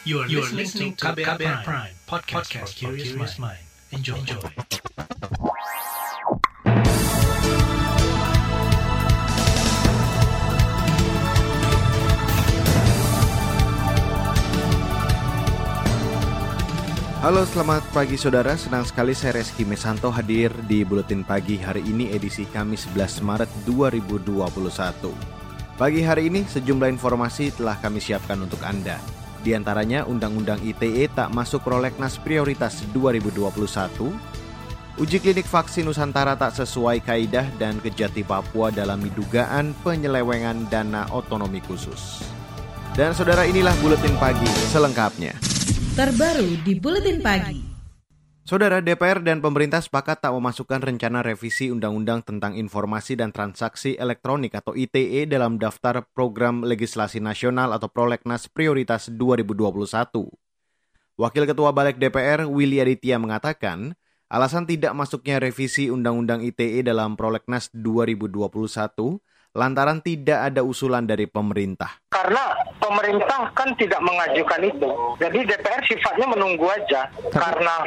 You are, you are listening to KBR, Prime, Prime podcast, podcast for curious mind. Enjoy. Enjoy. Halo selamat pagi saudara, senang sekali saya Reski Mesanto hadir di Buletin Pagi hari ini edisi Kamis 11 Maret 2021. Pagi hari ini sejumlah informasi telah kami siapkan untuk Anda. Di antaranya Undang-Undang ITE tak masuk prolegnas prioritas 2021, uji klinik vaksin Nusantara tak sesuai kaidah dan kejati Papua dalam dugaan penyelewengan dana otonomi khusus. Dan saudara inilah Buletin Pagi selengkapnya terbaru di Buletin Pagi. Saudara DPR dan pemerintah sepakat tak memasukkan rencana revisi Undang-Undang tentang Informasi dan Transaksi Elektronik atau ITE dalam daftar program legislasi nasional atau prolegnas prioritas 2021. Wakil Ketua Balik DPR Willy Aditya mengatakan, alasan tidak masuknya revisi Undang-Undang ITE dalam prolegnas 2021 lantaran tidak ada usulan dari pemerintah. Karena pemerintah kan tidak mengajukan itu. Jadi DPR sifatnya menunggu aja. Karena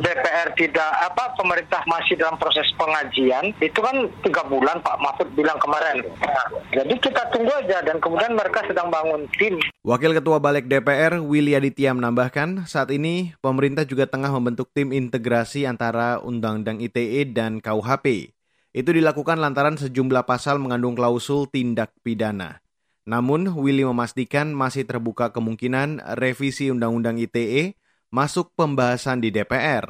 DPR tidak apa pemerintah masih dalam proses pengajian, itu kan tiga bulan Pak Mahfud bilang kemarin. Nah, jadi kita tunggu aja dan kemudian mereka sedang bangun tim. Wakil Ketua Balik DPR Willy Aditya menambahkan, saat ini pemerintah juga tengah membentuk tim integrasi antara Undang-Undang ITE dan KUHP. Itu dilakukan lantaran sejumlah pasal mengandung klausul tindak pidana. Namun, Willy memastikan masih terbuka kemungkinan revisi Undang-Undang ITE masuk pembahasan di DPR.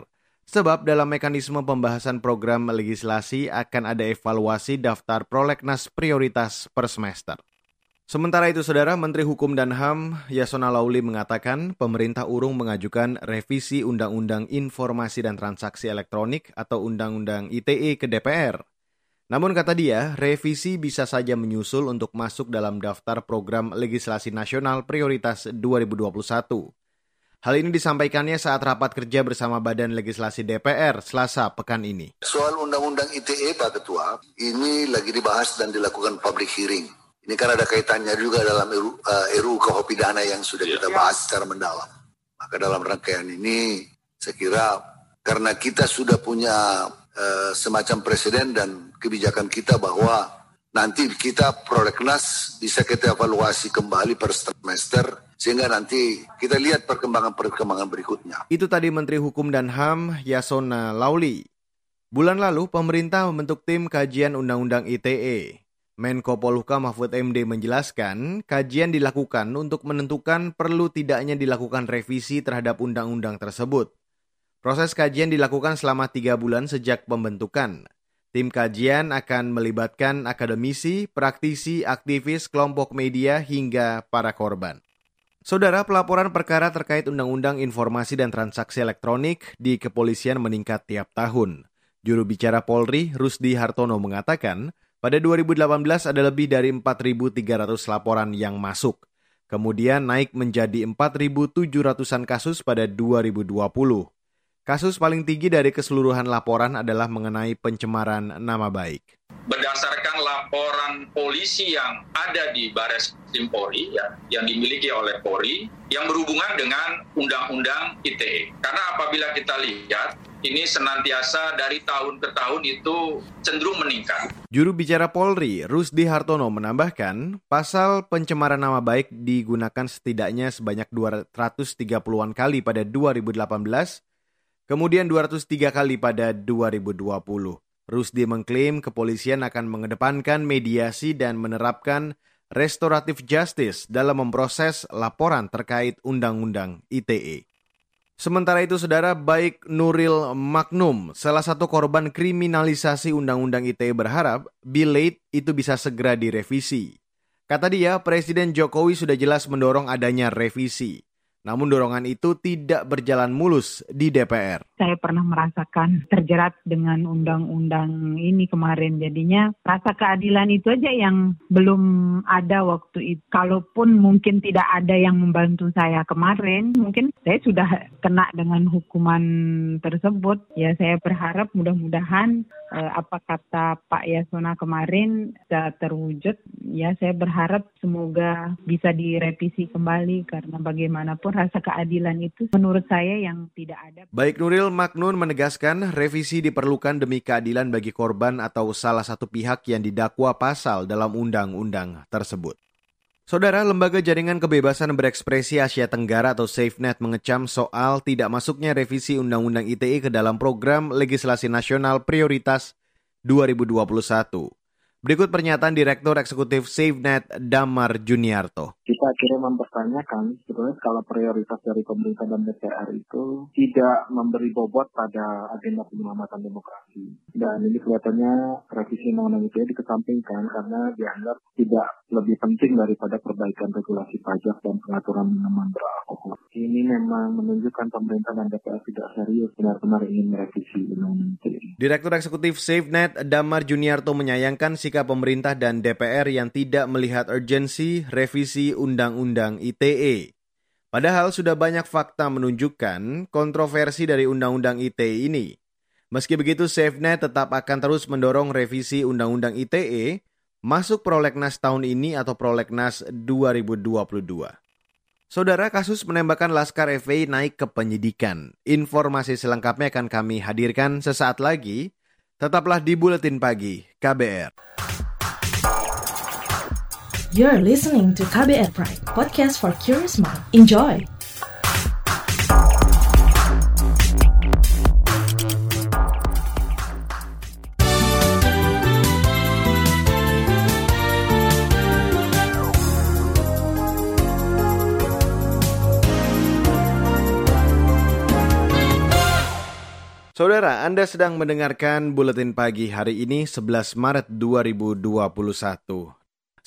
Sebab dalam mekanisme pembahasan program legislasi akan ada evaluasi daftar prolegnas prioritas per semester. Sementara itu, Saudara Menteri Hukum dan HAM Yasona Lauli mengatakan pemerintah urung mengajukan revisi Undang-Undang Informasi dan Transaksi Elektronik atau Undang-Undang ITE ke DPR. Namun kata dia, revisi bisa saja menyusul untuk masuk dalam daftar program legislasi nasional prioritas 2021. Hal ini disampaikannya saat rapat kerja bersama Badan Legislasi DPR Selasa pekan ini. Soal Undang-Undang ITE, Pak Ketua, ini lagi dibahas dan dilakukan public hearing. Ini kan ada kaitannya juga dalam RU, uh, RU Pidana yang sudah yeah. kita bahas secara mendalam. Maka dalam rangkaian ini, saya kira karena kita sudah punya uh, semacam presiden dan kebijakan kita bahwa nanti kita prolegnas bisa kita evaluasi kembali per semester sehingga nanti kita lihat perkembangan-perkembangan berikutnya. Itu tadi Menteri Hukum dan HAM Yasona Lauli. Bulan lalu pemerintah membentuk tim kajian Undang-Undang ITE. Menko Polhuka Mahfud MD menjelaskan, kajian dilakukan untuk menentukan perlu tidaknya dilakukan revisi terhadap undang-undang tersebut. Proses kajian dilakukan selama tiga bulan sejak pembentukan. Tim kajian akan melibatkan akademisi, praktisi, aktivis, kelompok media, hingga para korban. Saudara, pelaporan perkara terkait Undang-Undang Informasi dan Transaksi Elektronik di kepolisian meningkat tiap tahun. Juru bicara Polri, Rusdi Hartono mengatakan, pada 2018 ada lebih dari 4.300 laporan yang masuk. Kemudian naik menjadi 4.700-an kasus pada 2020. Kasus paling tinggi dari keseluruhan laporan adalah mengenai pencemaran nama baik berdasarkan laporan polisi yang ada di Bares Krim Polri ya, yang dimiliki oleh Polri yang berhubungan dengan Undang-Undang ITE. Karena apabila kita lihat ini senantiasa dari tahun ke tahun itu cenderung meningkat. Juru bicara Polri, Rusdi Hartono menambahkan, pasal pencemaran nama baik digunakan setidaknya sebanyak 230-an kali pada 2018, kemudian 203 kali pada 2020. Rusdi mengklaim kepolisian akan mengedepankan mediasi dan menerapkan restoratif justice dalam memproses laporan terkait Undang-Undang ITE. Sementara itu, saudara, baik Nuril Magnum, salah satu korban kriminalisasi Undang-Undang ITE berharap bill late itu bisa segera direvisi. Kata dia, Presiden Jokowi sudah jelas mendorong adanya revisi. Namun dorongan itu tidak berjalan mulus di DPR. Saya pernah merasakan terjerat dengan undang-undang ini kemarin. Jadinya rasa keadilan itu aja yang belum ada waktu itu. Kalaupun mungkin tidak ada yang membantu saya kemarin, mungkin saya sudah kena dengan hukuman tersebut. Ya saya berharap mudah-mudahan eh, apa kata Pak Yasona kemarin bisa terwujud. Ya saya berharap semoga bisa direvisi kembali karena bagaimanapun rasa keadilan itu menurut saya yang tidak ada. Baik Nuril Maknun menegaskan revisi diperlukan demi keadilan bagi korban atau salah satu pihak yang didakwa pasal dalam undang-undang tersebut. Saudara, Lembaga Jaringan Kebebasan Berekspresi Asia Tenggara atau SafeNet mengecam soal tidak masuknya revisi Undang-Undang ITE ke dalam program legislasi nasional prioritas 2021. Berikut pernyataan Direktur Eksekutif SafeNet Damar Juniarto. Kita akhirnya mempertanyakan sebenarnya kalau prioritas dari pemerintah dan DPR itu tidak memberi bobot pada agenda penyelamatan demokrasi. Dan ini kelihatannya revisi undang-undang itu dikesampingkan karena dianggap tidak lebih penting daripada perbaikan regulasi pajak dan pengaturan minuman beralkohol. Ini memang menunjukkan pemerintah dan DPR tidak serius benar-benar ingin merevisi undang-undang ITE. Direktur Eksekutif SafeNet Damar Juniarto menyayangkan sikap pemerintah dan DPR yang tidak melihat urgensi revisi Undang-Undang ITE. Padahal sudah banyak fakta menunjukkan kontroversi dari Undang-Undang ITE ini. Meski begitu, SafeNet tetap akan terus mendorong revisi Undang-Undang ITE masuk prolegnas tahun ini atau prolegnas 2022. Saudara, kasus penembakan Laskar FPI naik ke penyidikan. Informasi selengkapnya akan kami hadirkan sesaat lagi. Tetaplah di Buletin Pagi KBR. You're listening to KBR Pride, podcast for curious mind. Enjoy! Saudara, Anda sedang mendengarkan Buletin Pagi hari ini 11 Maret 2021.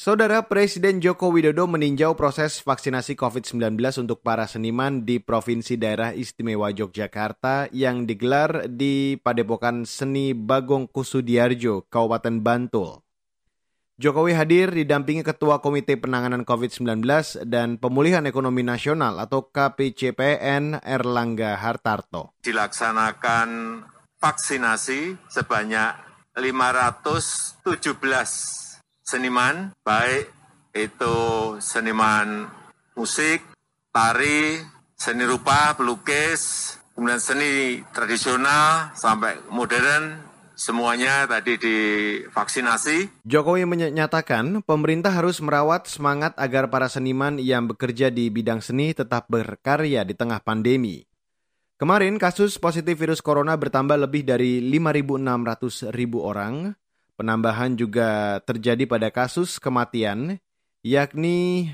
Saudara Presiden Joko Widodo meninjau proses vaksinasi COVID-19 untuk para seniman di Provinsi Daerah Istimewa Yogyakarta yang digelar di Padepokan Seni Bagong Kusudiarjo, Kabupaten Bantul. Jokowi hadir didampingi Ketua Komite Penanganan COVID-19 dan Pemulihan Ekonomi Nasional atau KPCPN Erlangga Hartarto. Dilaksanakan vaksinasi sebanyak 517 seniman, baik itu seniman musik, tari, seni rupa, pelukis, kemudian seni tradisional sampai modern, semuanya tadi divaksinasi. Jokowi menyatakan pemerintah harus merawat semangat agar para seniman yang bekerja di bidang seni tetap berkarya di tengah pandemi. Kemarin kasus positif virus corona bertambah lebih dari 5.600 ribu orang. Penambahan juga terjadi pada kasus kematian, yakni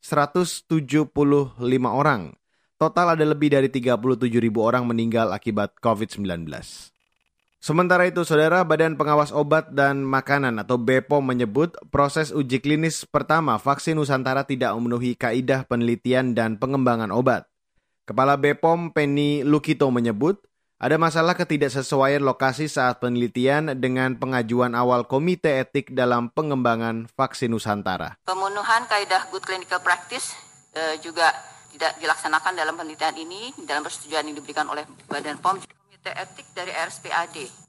175 orang. Total ada lebih dari 37 ribu orang meninggal akibat COVID-19. Sementara itu, Saudara Badan Pengawas Obat dan Makanan atau BPOM menyebut proses uji klinis pertama vaksin Nusantara tidak memenuhi kaidah penelitian dan pengembangan obat. Kepala BPOM Penny Lukito menyebut ada masalah ketidaksesuaian lokasi saat penelitian dengan pengajuan awal komite etik dalam pengembangan vaksin Nusantara. Pemenuhan kaidah good clinical practice eh, juga tidak dilaksanakan dalam penelitian ini dalam persetujuan yang diberikan oleh Badan POM komite etik dari RSPAD.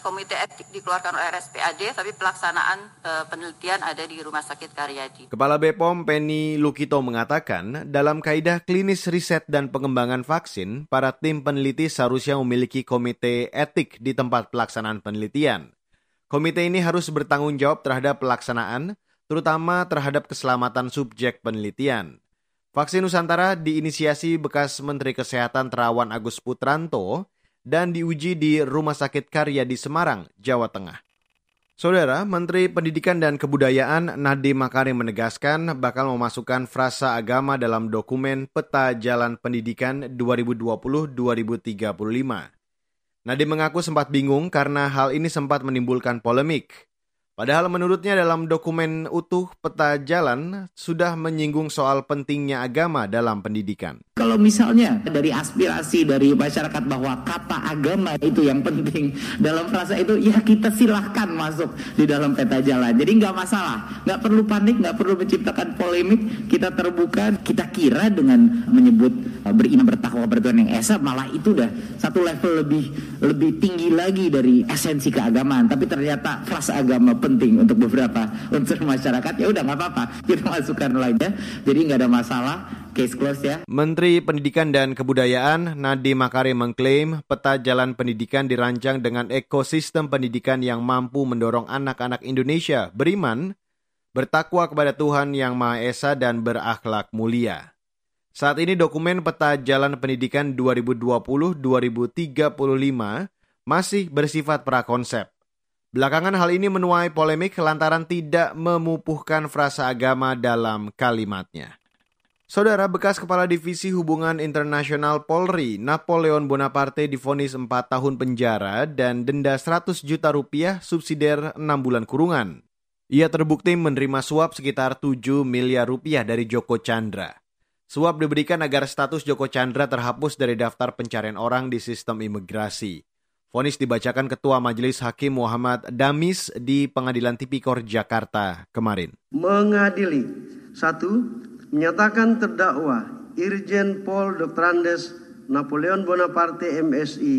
Komite etik dikeluarkan oleh RSPAD, tapi pelaksanaan e, penelitian ada di Rumah Sakit Karyadi. Kepala BPOM Penny Lukito mengatakan, dalam kaidah klinis riset dan pengembangan vaksin, para tim peneliti seharusnya memiliki komite etik di tempat pelaksanaan penelitian. Komite ini harus bertanggung jawab terhadap pelaksanaan, terutama terhadap keselamatan subjek penelitian. Vaksin Nusantara diinisiasi bekas Menteri Kesehatan Terawan Agus Putranto dan diuji di Rumah Sakit Karya di Semarang, Jawa Tengah. Saudara, Menteri Pendidikan dan Kebudayaan Nadiem Makarim menegaskan bakal memasukkan frasa agama dalam dokumen Peta Jalan Pendidikan 2020-2035. Nadiem mengaku sempat bingung karena hal ini sempat menimbulkan polemik. Padahal menurutnya dalam dokumen utuh peta jalan sudah menyinggung soal pentingnya agama dalam pendidikan. Kalau misalnya dari aspirasi dari masyarakat bahwa kata agama itu yang penting dalam frasa itu ya kita silahkan masuk di dalam peta jalan. Jadi nggak masalah, nggak perlu panik, nggak perlu menciptakan polemik. Kita terbuka, kita kira dengan menyebut beriman bertakwa bertuhan yang esa malah itu udah satu level lebih lebih tinggi lagi dari esensi keagamaan. Tapi ternyata frasa agama penting untuk beberapa unsur masyarakat ya udah nggak apa-apa kita masukkan lagi. Jadi nggak ada masalah case close ya. Menteri Pendidikan dan Kebudayaan Nadiem Makarim mengklaim peta jalan pendidikan dirancang dengan ekosistem pendidikan yang mampu mendorong anak-anak Indonesia beriman, bertakwa kepada Tuhan Yang Maha Esa dan berakhlak mulia. Saat ini dokumen peta jalan pendidikan 2020-2035 masih bersifat prakonsep. Belakangan hal ini menuai polemik lantaran tidak memupuhkan frasa agama dalam kalimatnya. Saudara bekas Kepala Divisi Hubungan Internasional Polri, Napoleon Bonaparte difonis 4 tahun penjara dan denda 100 juta rupiah subsidiar 6 bulan kurungan. Ia terbukti menerima suap sekitar 7 miliar rupiah dari Joko Chandra. Suap diberikan agar status Joko Chandra terhapus dari daftar pencarian orang di sistem imigrasi. Fonis dibacakan Ketua Majelis Hakim Muhammad Damis di Pengadilan Tipikor Jakarta kemarin. Mengadili satu menyatakan terdakwa Irjen Pol Dr. Andes Napoleon Bonaparte MSI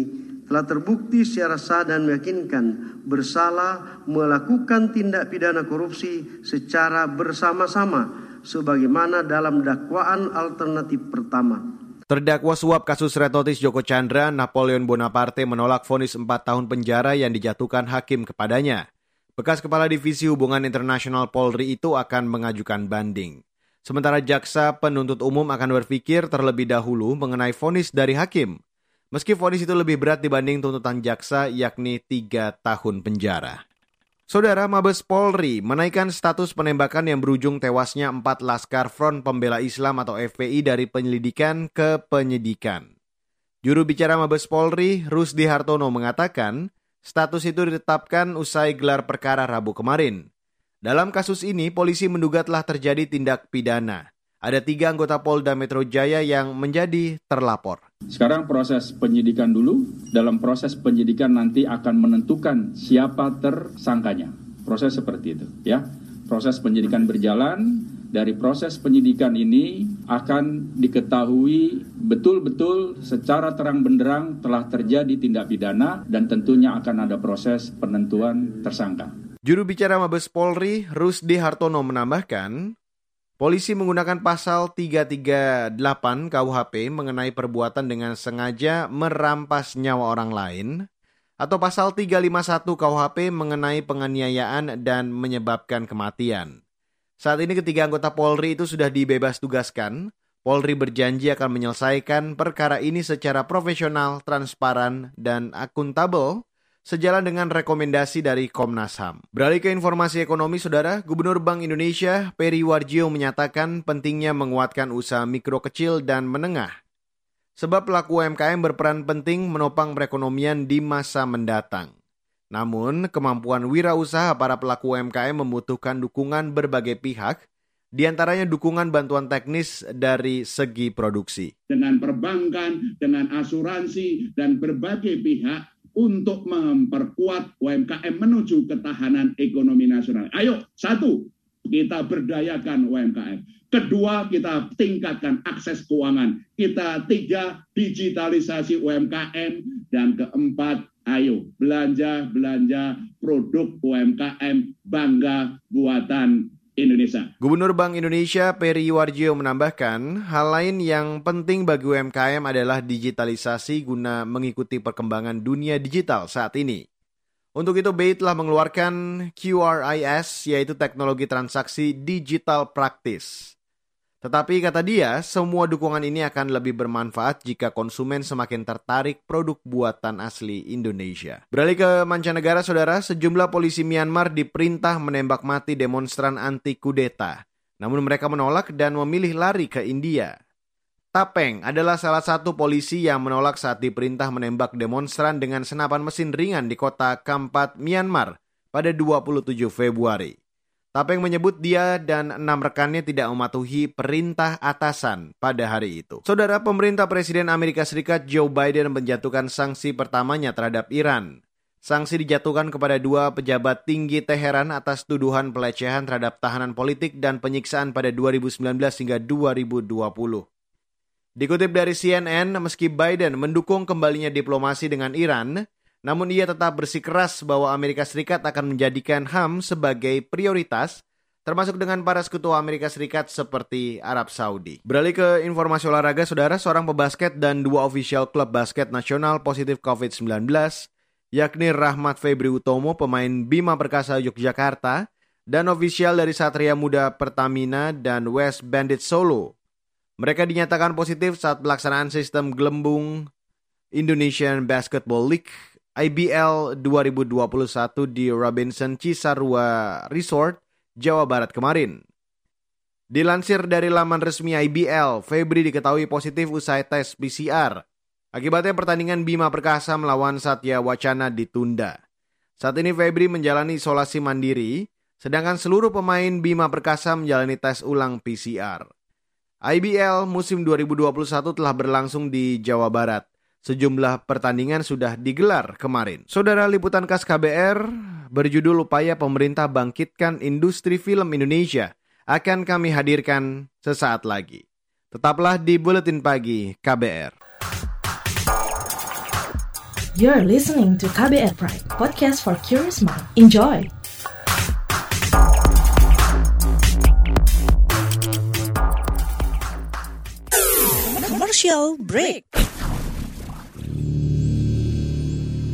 telah terbukti secara sah dan meyakinkan bersalah melakukan tindak pidana korupsi secara bersama-sama sebagaimana dalam dakwaan alternatif pertama. Terdakwa suap kasus retotis Joko Chandra, Napoleon Bonaparte menolak vonis 4 tahun penjara yang dijatuhkan hakim kepadanya. Bekas Kepala Divisi Hubungan Internasional Polri itu akan mengajukan banding. Sementara jaksa penuntut umum akan berpikir terlebih dahulu mengenai vonis dari hakim. Meski vonis itu lebih berat dibanding tuntutan jaksa yakni tiga tahun penjara. Saudara Mabes Polri menaikkan status penembakan yang berujung tewasnya empat Laskar Front Pembela Islam atau FPI dari penyelidikan ke penyidikan. Juru bicara Mabes Polri, Rusdi Hartono mengatakan, status itu ditetapkan usai gelar perkara Rabu kemarin. Dalam kasus ini, polisi menduga telah terjadi tindak pidana. Ada tiga anggota Polda Metro Jaya yang menjadi terlapor. Sekarang proses penyidikan dulu. Dalam proses penyidikan nanti akan menentukan siapa tersangkanya. Proses seperti itu, ya. Proses penyidikan berjalan. Dari proses penyidikan ini akan diketahui betul-betul secara terang benderang telah terjadi tindak pidana dan tentunya akan ada proses penentuan tersangka. Juru bicara Mabes Polri, Rusdi Hartono menambahkan, polisi menggunakan pasal 338 KUHP mengenai perbuatan dengan sengaja merampas nyawa orang lain, atau pasal 351 KUHP mengenai penganiayaan dan menyebabkan kematian. Saat ini ketiga anggota Polri itu sudah dibebas tugaskan. Polri berjanji akan menyelesaikan perkara ini secara profesional, transparan, dan akuntabel sejalan dengan rekomendasi dari Komnas HAM. Beralih ke informasi ekonomi, Saudara, Gubernur Bank Indonesia Peri Warjio menyatakan pentingnya menguatkan usaha mikro kecil dan menengah. Sebab pelaku UMKM berperan penting menopang perekonomian di masa mendatang. Namun, kemampuan wirausaha para pelaku UMKM membutuhkan dukungan berbagai pihak, di antaranya dukungan bantuan teknis dari segi produksi. Dengan perbankan, dengan asuransi, dan berbagai pihak, untuk memperkuat UMKM menuju ketahanan ekonomi nasional. Ayo, satu, kita berdayakan UMKM. Kedua, kita tingkatkan akses keuangan. Kita tiga, digitalisasi UMKM. Dan keempat, ayo belanja-belanja produk UMKM bangga buatan Indonesia. Gubernur Bank Indonesia Peri Warjio menambahkan, hal lain yang penting bagi UMKM adalah digitalisasi guna mengikuti perkembangan dunia digital saat ini. Untuk itu BI telah mengeluarkan QRIS yaitu teknologi transaksi digital practice. Tetapi kata dia, semua dukungan ini akan lebih bermanfaat jika konsumen semakin tertarik produk buatan asli Indonesia. Beralih ke mancanegara, saudara, sejumlah polisi Myanmar diperintah menembak mati demonstran anti kudeta. Namun mereka menolak dan memilih lari ke India. Tapeng adalah salah satu polisi yang menolak saat diperintah menembak demonstran dengan senapan mesin ringan di kota Kampat, Myanmar pada 27 Februari. Tapeng menyebut dia dan enam rekannya tidak mematuhi perintah atasan pada hari itu. Saudara pemerintah Presiden Amerika Serikat Joe Biden menjatuhkan sanksi pertamanya terhadap Iran. Sanksi dijatuhkan kepada dua pejabat tinggi Teheran atas tuduhan pelecehan terhadap tahanan politik dan penyiksaan pada 2019 hingga 2020. Dikutip dari CNN, meski Biden mendukung kembalinya diplomasi dengan Iran, namun ia tetap bersikeras bahwa Amerika Serikat akan menjadikan HAM sebagai prioritas termasuk dengan para sekutu Amerika Serikat seperti Arab Saudi. Beralih ke informasi olahraga, saudara, seorang pebasket dan dua official klub basket nasional positif COVID-19, yakni Rahmat Febri Utomo, pemain Bima Perkasa Yogyakarta, dan ofisial dari Satria Muda Pertamina dan West Bandit Solo. Mereka dinyatakan positif saat pelaksanaan sistem gelembung Indonesian Basketball League IBL 2021 di Robinson Cisarua Resort, Jawa Barat kemarin. Dilansir dari laman resmi IBL, Febri diketahui positif usai tes PCR. Akibatnya pertandingan Bima Perkasa melawan Satya Wacana ditunda. Saat ini Febri menjalani isolasi mandiri, sedangkan seluruh pemain Bima Perkasa menjalani tes ulang PCR. IBL musim 2021 telah berlangsung di Jawa Barat. Sejumlah pertandingan sudah digelar kemarin. Saudara liputan khas KBR berjudul Upaya Pemerintah Bangkitkan Industri Film Indonesia akan kami hadirkan sesaat lagi. Tetaplah di Buletin Pagi KBR. You're listening to KBR Pride, podcast for curious mind. Enjoy! Commercial break.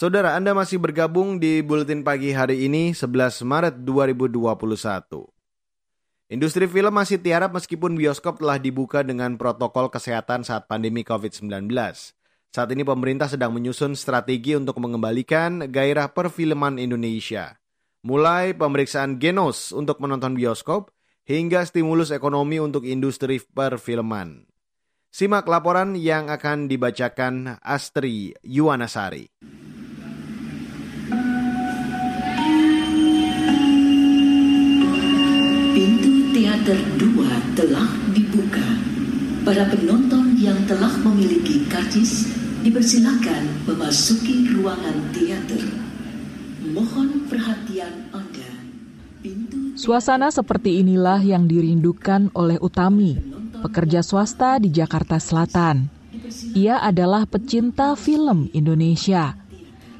Saudara, Anda masih bergabung di Buletin Pagi hari ini 11 Maret 2021. Industri film masih tiarap meskipun bioskop telah dibuka dengan protokol kesehatan saat pandemi COVID-19. Saat ini pemerintah sedang menyusun strategi untuk mengembalikan gairah perfilman Indonesia. Mulai pemeriksaan genos untuk menonton bioskop hingga stimulus ekonomi untuk industri perfilman. Simak laporan yang akan dibacakan Astri Yuwanasari. Teater 2 telah dibuka. Para penonton yang telah memiliki karcis dipersilakan memasuki ruangan teater. Mohon perhatian Anda. Suasana seperti inilah yang dirindukan oleh Utami, pekerja swasta di Jakarta Selatan. Ia adalah pecinta film Indonesia.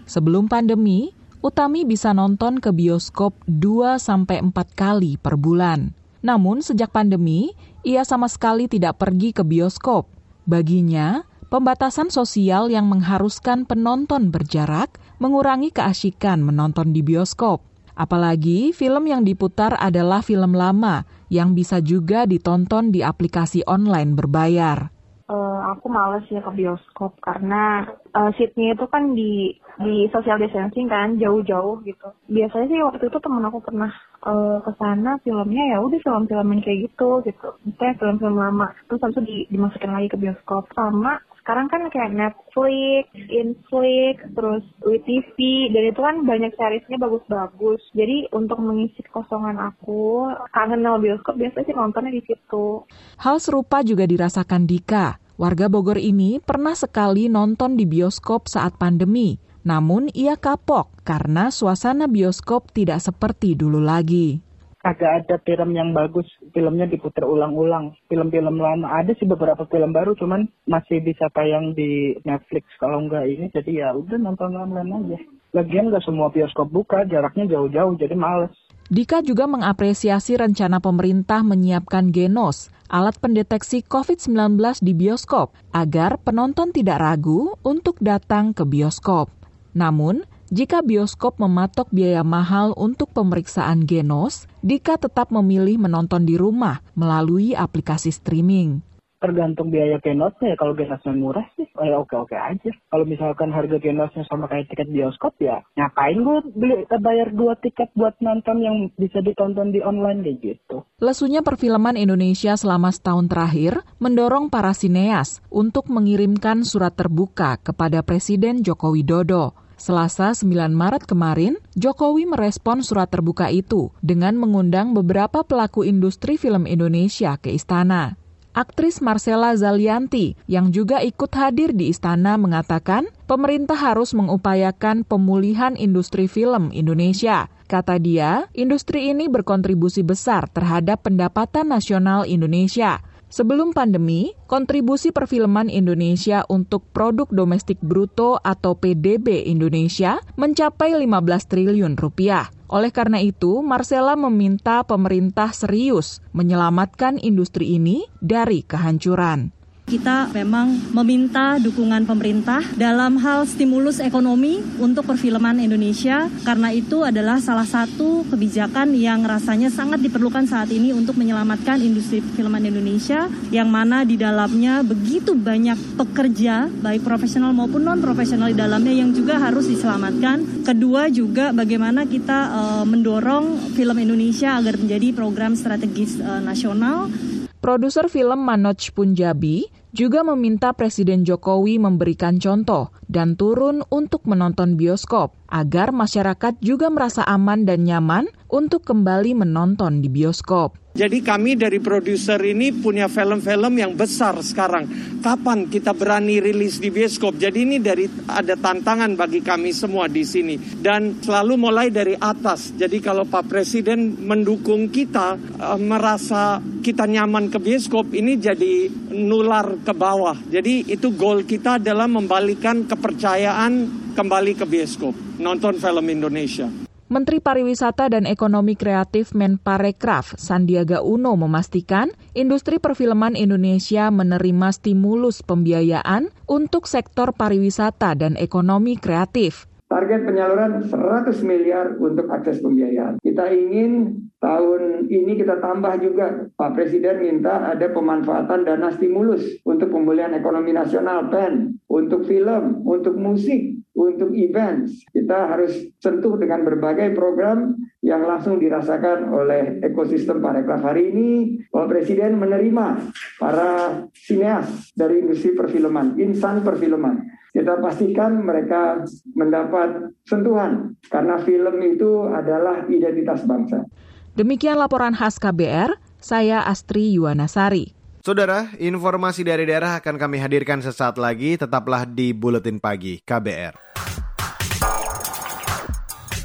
Sebelum pandemi, Utami bisa nonton ke bioskop 2-4 kali per bulan. Namun sejak pandemi, ia sama sekali tidak pergi ke bioskop. Baginya, pembatasan sosial yang mengharuskan penonton berjarak mengurangi keasikan menonton di bioskop. Apalagi film yang diputar adalah film lama yang bisa juga ditonton di aplikasi online berbayar uh, aku males ya ke bioskop karena uh, seatnya itu kan di di social distancing kan jauh-jauh gitu. Biasanya sih waktu itu temen aku pernah uh, ke sana filmnya ya udah film-film yang kayak gitu gitu. Misalnya film-film lama terus habis itu dimasukin lagi ke bioskop sama sekarang kan kayak Netflix, Inflix, terus WeTV, dan itu kan banyak seriesnya bagus-bagus. Jadi untuk mengisi kekosongan aku, kangen sama bioskop, biasanya sih nontonnya di situ. Hal serupa juga dirasakan Dika. Warga Bogor ini pernah sekali nonton di bioskop saat pandemi. Namun ia kapok karena suasana bioskop tidak seperti dulu lagi. Kagak ada film yang bagus filmnya diputar ulang-ulang. Film-film lama ada sih beberapa film baru cuman masih bisa tayang di Netflix kalau enggak ini. Jadi ya udah nonton online aja. Lagian nggak semua bioskop buka jaraknya jauh-jauh jadi males. Dika juga mengapresiasi rencana pemerintah menyiapkan Genos, alat pendeteksi COVID-19 di bioskop, agar penonton tidak ragu untuk datang ke bioskop. Namun, jika bioskop mematok biaya mahal untuk pemeriksaan genos, Dika tetap memilih menonton di rumah melalui aplikasi streaming tergantung biaya genosnya ya. Kalau genosnya murah sih ya oke oke aja. Kalau misalkan harga genosnya sama kayak tiket bioskop ya ngapain gue beli bayar dua tiket buat nonton yang bisa ditonton di online kayak gitu. Lesunya perfilman Indonesia selama setahun terakhir mendorong para sineas untuk mengirimkan surat terbuka kepada Presiden Joko Widodo. Selasa 9 Maret kemarin, Jokowi merespon surat terbuka itu dengan mengundang beberapa pelaku industri film Indonesia ke istana. Aktris Marcella Zalianti yang juga ikut hadir di istana mengatakan pemerintah harus mengupayakan pemulihan industri film Indonesia. Kata dia, industri ini berkontribusi besar terhadap pendapatan nasional Indonesia. Sebelum pandemi, kontribusi perfilman Indonesia untuk produk domestik bruto atau PDB Indonesia mencapai 15 triliun rupiah. Oleh karena itu, Marcella meminta pemerintah serius menyelamatkan industri ini dari kehancuran kita memang meminta dukungan pemerintah dalam hal stimulus ekonomi untuk perfilman Indonesia karena itu adalah salah satu kebijakan yang rasanya sangat diperlukan saat ini untuk menyelamatkan industri perfilman Indonesia yang mana di dalamnya begitu banyak pekerja baik profesional maupun non profesional di dalamnya yang juga harus diselamatkan. Kedua juga bagaimana kita uh, mendorong film Indonesia agar menjadi program strategis uh, nasional Produser film Manoj Punjabi juga meminta Presiden Jokowi memberikan contoh dan turun untuk menonton bioskop agar masyarakat juga merasa aman dan nyaman untuk kembali menonton di bioskop. Jadi kami dari produser ini punya film-film yang besar sekarang. Kapan kita berani rilis di bioskop? Jadi ini dari ada tantangan bagi kami semua di sini dan selalu mulai dari atas. Jadi kalau Pak Presiden mendukung kita uh, merasa kita nyaman ke bioskop ini jadi nular ke bawah. Jadi itu goal kita adalah membalikan kepercayaan kembali ke bioskop, nonton film Indonesia. Menteri Pariwisata dan Ekonomi Kreatif Menparekraf Sandiaga Uno memastikan industri perfilman Indonesia menerima stimulus pembiayaan untuk sektor pariwisata dan ekonomi kreatif. Target penyaluran 100 miliar untuk akses pembiayaan. Kita ingin tahun ini kita tambah juga. Pak Presiden minta ada pemanfaatan dana stimulus untuk pemulihan ekonomi nasional PEN, untuk film, untuk musik, untuk events. Kita harus sentuh dengan berbagai program yang langsung dirasakan oleh ekosistem parekraf hari ini. Pak Presiden menerima para sineas dari industri perfilman, insan perfilman kita pastikan mereka mendapat sentuhan karena film itu adalah identitas bangsa. Demikian laporan khas KBR, saya Astri Yuwanasari. Saudara, informasi dari daerah akan kami hadirkan sesaat lagi, tetaplah di Buletin Pagi KBR.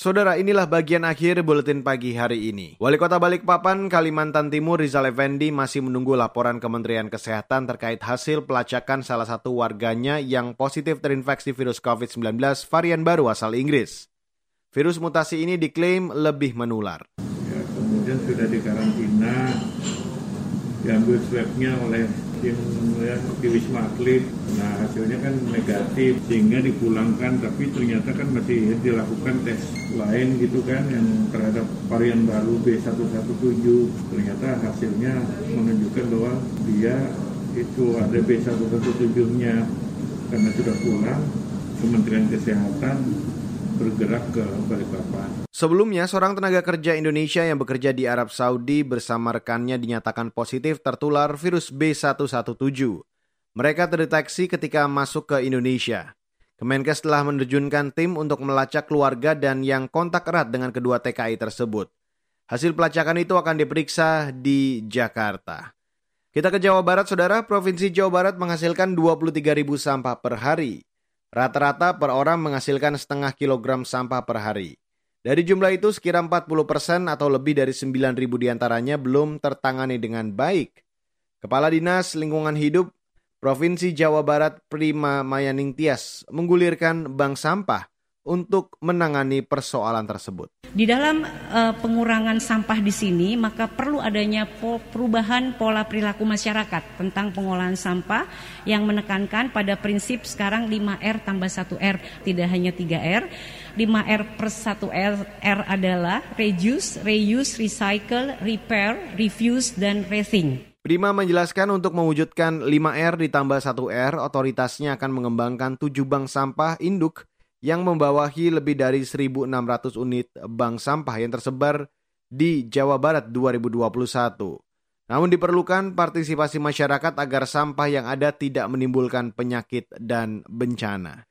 Saudara, inilah bagian akhir buletin pagi hari ini. Wali Kota Balikpapan, Kalimantan Timur, Rizal Effendi masih menunggu laporan Kementerian Kesehatan terkait hasil pelacakan salah satu warganya yang positif terinfeksi virus COVID-19 varian baru asal Inggris. Virus mutasi ini diklaim lebih menular. Ya, kemudian sudah dikarantina, diambil swabnya oleh vaksin ya, di Wisma Atlet. Nah hasilnya kan negatif sehingga dipulangkan tapi ternyata kan masih dilakukan tes lain gitu kan yang terhadap varian baru B117 ternyata hasilnya menunjukkan bahwa dia itu ada B117-nya karena sudah pulang Kementerian Kesehatan bergerak ke Balikpapan. Sebelumnya, seorang tenaga kerja Indonesia yang bekerja di Arab Saudi bersama rekannya dinyatakan positif tertular virus B117. Mereka terdeteksi ketika masuk ke Indonesia. Kemenkes telah menerjunkan tim untuk melacak keluarga dan yang kontak erat dengan kedua TKI tersebut. Hasil pelacakan itu akan diperiksa di Jakarta. Kita ke Jawa Barat, Saudara. Provinsi Jawa Barat menghasilkan 23 ribu sampah per hari. Rata-rata per orang menghasilkan setengah kilogram sampah per hari. Dari jumlah itu sekira 40 persen atau lebih dari 9 ribu di antaranya belum tertangani dengan baik. Kepala Dinas Lingkungan Hidup Provinsi Jawa Barat Prima Mayaning Tias menggulirkan bank sampah untuk menangani persoalan tersebut. Di dalam uh, pengurangan sampah di sini, maka perlu adanya po perubahan pola perilaku masyarakat tentang pengolahan sampah yang menekankan pada prinsip sekarang 5R tambah 1R, tidak hanya 3R. 5R per 1R R adalah reduce, reuse, recycle, repair, refuse, dan rethink. Prima menjelaskan untuk mewujudkan 5R ditambah 1R, otoritasnya akan mengembangkan 7 bank sampah induk yang membawahi lebih dari 1.600 unit bank sampah yang tersebar di Jawa Barat 2021. Namun diperlukan partisipasi masyarakat agar sampah yang ada tidak menimbulkan penyakit dan bencana.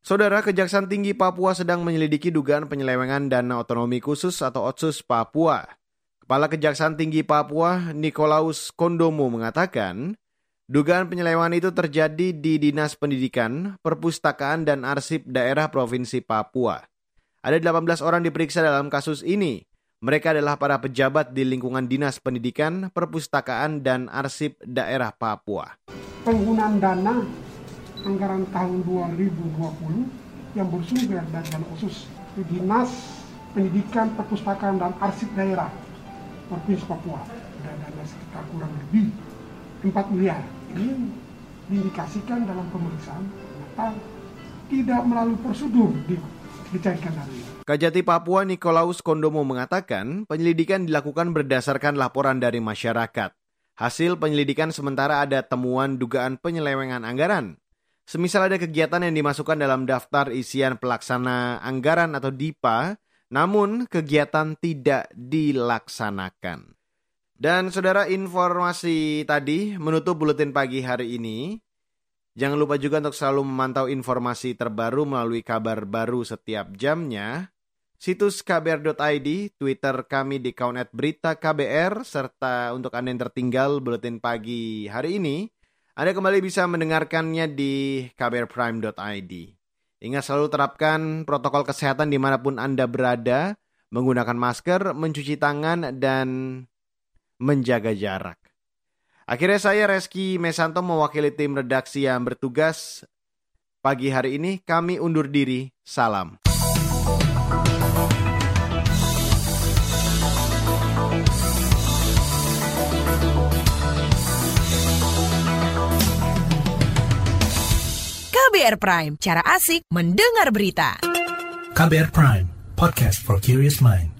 Saudara Kejaksaan Tinggi Papua sedang menyelidiki dugaan penyelewengan dana otonomi khusus atau Otsus Papua. Kepala Kejaksaan Tinggi Papua, Nikolaus Kondomo mengatakan, Dugaan penyelewengan itu terjadi di Dinas Pendidikan, Perpustakaan, dan Arsip Daerah Provinsi Papua. Ada 18 orang diperiksa dalam kasus ini. Mereka adalah para pejabat di lingkungan Dinas Pendidikan, Perpustakaan, dan Arsip Daerah Papua. Penggunaan dana anggaran tahun 2020 yang bersumber dari dana khusus di Dinas Pendidikan, Perpustakaan, dan Arsip Daerah Provinsi Papua. Ada dana sekitar kurang lebih 4 miliar ini diindikasikan dalam pemeriksaan ternyata tidak melalui prosedur dicarikan dari Kajati Papua Nikolaus Kondomo mengatakan penyelidikan dilakukan berdasarkan laporan dari masyarakat. Hasil penyelidikan sementara ada temuan dugaan penyelewengan anggaran. Semisal ada kegiatan yang dimasukkan dalam daftar isian pelaksana anggaran atau DIPA, namun kegiatan tidak dilaksanakan. Dan saudara informasi tadi menutup buletin pagi hari ini. Jangan lupa juga untuk selalu memantau informasi terbaru melalui kabar baru setiap jamnya. Situs kbr.id, Twitter kami di account berita KBR, serta untuk Anda yang tertinggal buletin pagi hari ini, Anda kembali bisa mendengarkannya di kbrprime.id. Ingat selalu terapkan protokol kesehatan di mana pun Anda berada, menggunakan masker, mencuci tangan, dan menjaga jarak. Akhirnya saya Reski Mesanto mewakili tim redaksi yang bertugas pagi hari ini kami undur diri. Salam. KBR Prime, cara asik mendengar berita. KBR Prime, podcast for curious mind.